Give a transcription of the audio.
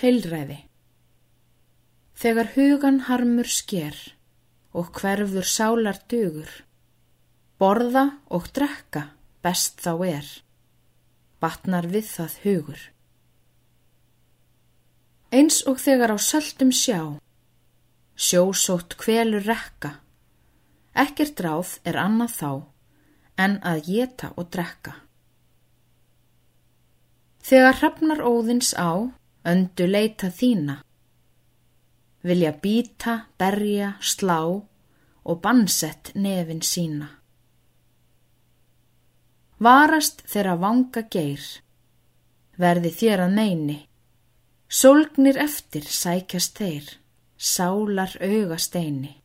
heilræði. Þegar hugan harmur sker og hverfur sálar dugur, borða og drekka best þá er, batnar við það hugur. Eins og þegar á söldum sjá, sjósótt kvelur rekka, ekkert ráð er annað þá en að geta og drekka. Þegar hrafnar óðins á, öndu leita þína, vilja býta, berja, slá og bannsett nefin sína. Varast þeirra vanga geir, verði þér að meini, sólgnir eftir sækjast þeir, sálar augasteini.